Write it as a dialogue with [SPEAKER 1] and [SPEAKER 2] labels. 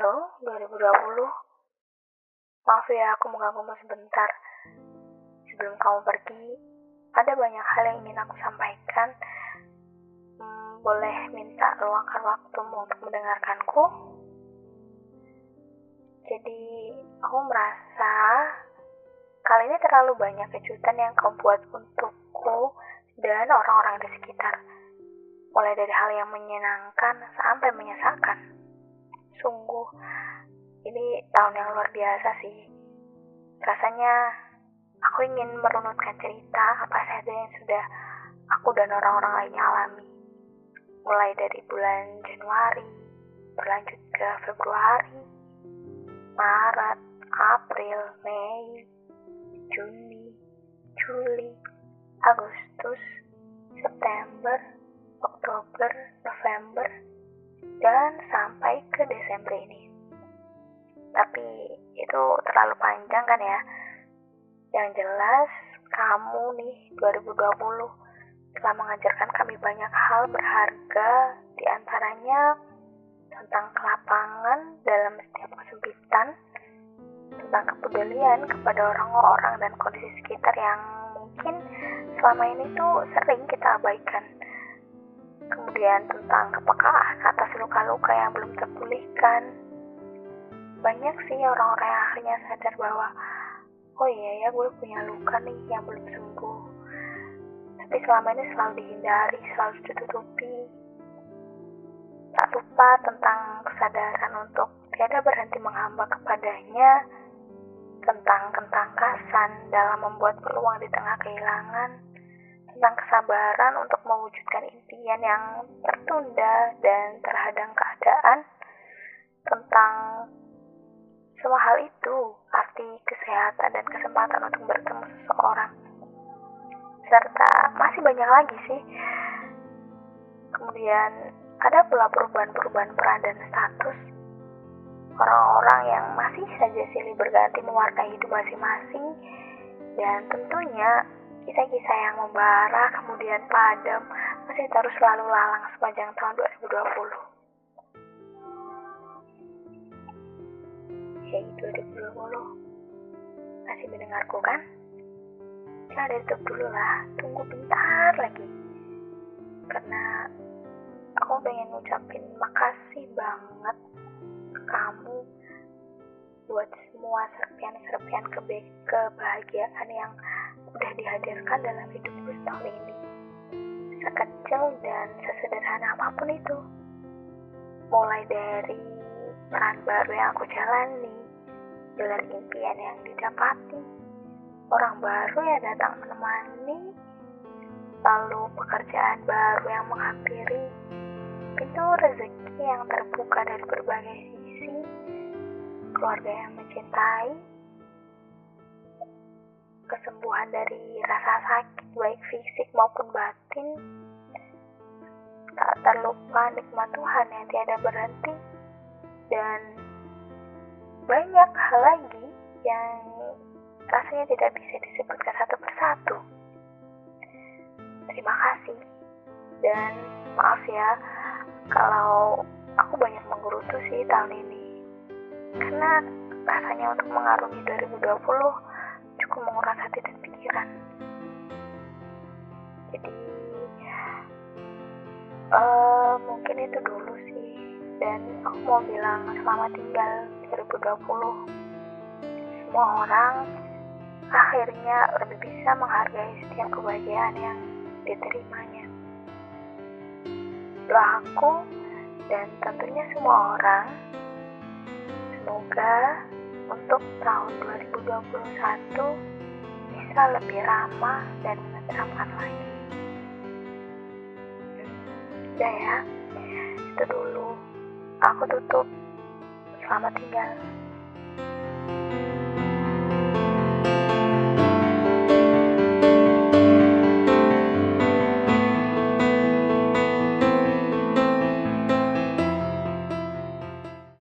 [SPEAKER 1] Halo, 2020. Maaf ya, aku mengganggumu sebentar. Sebelum kamu pergi, ada banyak hal yang ingin aku sampaikan. Hmm, boleh minta luangkan waktumu untuk mendengarkanku? Jadi, aku merasa kali ini terlalu banyak kejutan yang kau buat untukku dan orang-orang di sekitar. Mulai dari hal yang menyenangkan sampai menyesakan. Sungguh, ini tahun yang luar biasa sih. Rasanya aku ingin merunutkan cerita apa saja yang sudah aku dan orang-orang lainnya alami. Mulai dari bulan Januari, berlanjut ke Februari, Maret, April, Mei, Juni, Tapi itu terlalu panjang kan ya? Yang jelas kamu nih 2020 telah mengajarkan kami banyak hal berharga di antaranya tentang kelapangan dalam setiap kesempitan, tentang kepedulian kepada orang-orang dan kondisi sekitar yang mungkin selama ini tuh sering kita abaikan kemudian tentang kepekaan atas luka-luka yang belum terpulihkan. Banyak sih orang-orang yang akhirnya sadar bahwa, oh iya ya gue punya luka nih yang belum sembuh. Tapi selama ini selalu dihindari, selalu ditutupi. Tak lupa tentang kesadaran untuk tiada berhenti menghamba kepadanya, tentang ketangkasan dalam membuat peluang di tengah kehilangan, tentang kesabaran untuk mewujudkan impian yang tertunda dan terhadang keadaan, tentang semua hal itu, arti kesehatan dan kesempatan untuk bertemu seseorang, serta masih banyak lagi sih. Kemudian ada pula perubahan-perubahan peran dan status orang-orang yang masih saja silih berganti mewarnai hidup masing-masing dan tentunya kisah-kisah yang membara kemudian padam masih terus selalu lalang sepanjang tahun 2020. Hei 2020, masih mendengarku kan? Jangan ditutup dulu lah, tunggu bentar lagi. Karena aku pengen ngucapin makasih banget kamu buat semua serpian-serpian kebahagiaan yang udah dihadirkan dalam hidupku setahun ini. Sekecil dan sesederhana apa pun itu. Mulai dari peran baru yang aku jalani, gelar impian yang didapati, orang baru yang datang menemani, lalu pekerjaan baru yang menghampiri, pintu rezeki yang terbuka dari berbagai sisi, keluarga yang mencintai, kesembuhan dari rasa sakit baik fisik maupun batin, tak terlupa nikmat Tuhan yang tiada berhenti, dan banyak hal lagi yang rasanya tidak bisa disebutkan satu persatu. Terima kasih, dan maaf ya kalau aku banyak menggerutu sih tahun ini, karena rasanya untuk mengarungi 2020 cukup menguras hati dan pikiran. Jadi uh, mungkin itu dulu sih. Dan aku mau bilang selamat tinggal 2020. Semua orang akhirnya lebih bisa menghargai setiap kebahagiaan yang diterimanya. Doaku dan tentunya semua orang semoga untuk tahun 2021 bisa lebih ramah dan menenteramkan lagi. Udah ya, itu dulu. Aku tutup. Selamat tinggal.